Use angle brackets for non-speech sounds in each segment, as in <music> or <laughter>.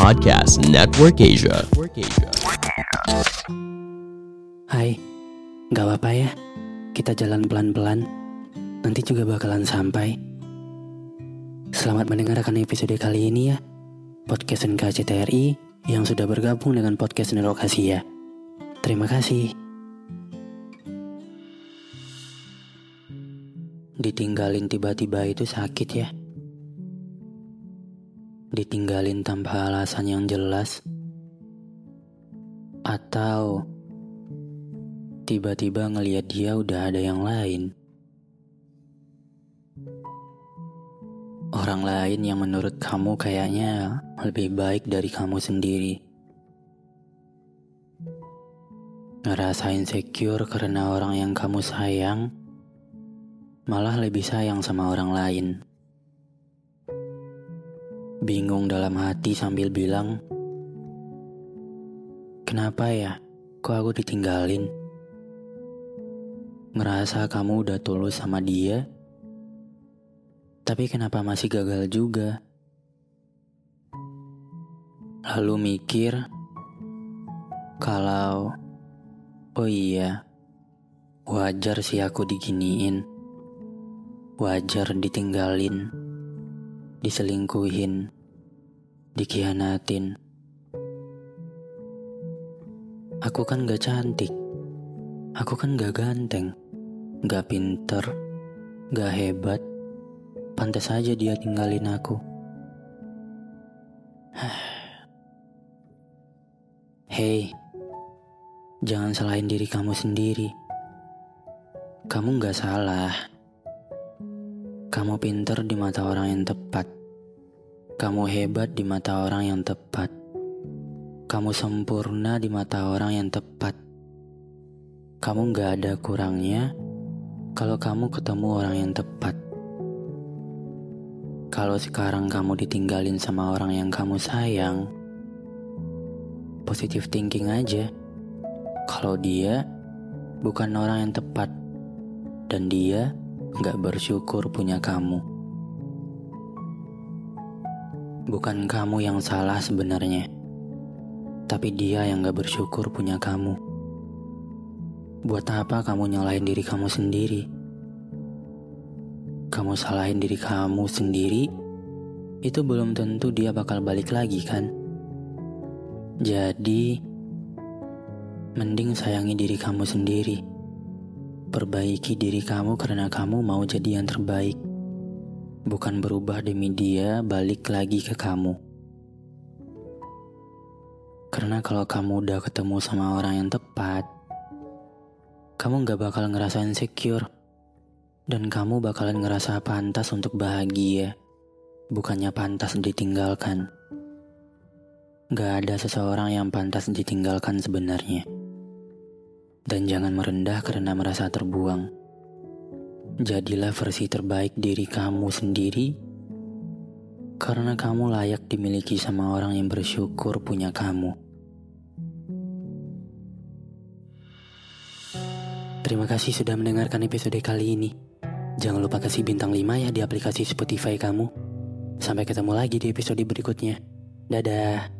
Podcast Network Asia. Hai, gak apa-apa ya. Kita jalan pelan-pelan. Nanti juga bakalan sampai. Selamat mendengarkan episode kali ini ya. Podcast NKCTRI yang sudah bergabung dengan podcast Network Asia. Terima kasih. Ditinggalin tiba-tiba itu sakit ya. Ditinggalin tanpa alasan yang jelas. Atau tiba-tiba ngelihat dia udah ada yang lain. Orang lain yang menurut kamu kayaknya lebih baik dari kamu sendiri. Ngerasa insecure karena orang yang kamu sayang malah lebih sayang sama orang lain. Bingung dalam hati sambil bilang, Kenapa ya? Kok aku ditinggalin? Ngerasa kamu udah tulus sama dia, tapi kenapa masih gagal juga? Lalu mikir, kalau, oh iya, wajar sih aku diginiin. Wajar ditinggalin, diselingkuhin, dikhianatin. Aku kan gak cantik, aku kan gak ganteng, gak pinter, gak hebat. Pantas saja dia tinggalin aku. <sighs> Hei, jangan salahin diri kamu sendiri. Kamu gak salah. Kamu pinter di mata orang yang tepat. Kamu hebat di mata orang yang tepat. Kamu sempurna di mata orang yang tepat. Kamu gak ada kurangnya kalau kamu ketemu orang yang tepat. Kalau sekarang kamu ditinggalin sama orang yang kamu sayang, positive thinking aja. Kalau dia bukan orang yang tepat dan dia nggak bersyukur punya kamu. Bukan kamu yang salah sebenarnya, tapi dia yang gak bersyukur punya kamu. Buat apa kamu nyalahin diri kamu sendiri? Kamu salahin diri kamu sendiri, itu belum tentu dia bakal balik lagi kan? Jadi, mending sayangi diri kamu sendiri. Perbaiki diri kamu karena kamu mau jadi yang terbaik. Bukan berubah demi dia balik lagi ke kamu. Karena kalau kamu udah ketemu sama orang yang tepat, kamu gak bakal ngerasa insecure. Dan kamu bakalan ngerasa pantas untuk bahagia, bukannya pantas ditinggalkan. Gak ada seseorang yang pantas ditinggalkan sebenarnya. Dan jangan merendah karena merasa terbuang. Jadilah versi terbaik diri kamu sendiri, karena kamu layak dimiliki sama orang yang bersyukur punya kamu. Terima kasih sudah mendengarkan episode kali ini. Jangan lupa kasih bintang 5 ya di aplikasi Spotify kamu. Sampai ketemu lagi di episode berikutnya. Dadah.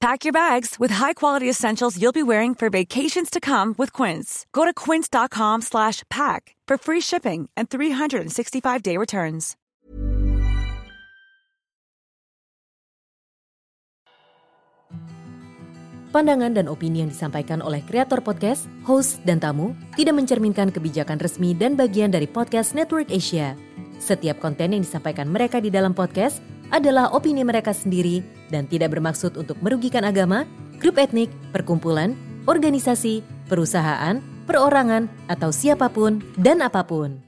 Pack your bags with high-quality essentials you'll be wearing for vacations to come with Quince. Go to quince.com slash pack for free shipping and 365-day returns. pandangan dan opini yang disampaikan oleh kreator podcast, host, dan tamu tidak mencerminkan kebijakan resmi dan bagian dari podcast Network Asia. Setiap konten yang disampaikan mereka di dalam podcast adalah opini mereka sendiri dan tidak bermaksud untuk merugikan agama, grup etnik, perkumpulan, organisasi, perusahaan, perorangan, atau siapa pun dan apa pun.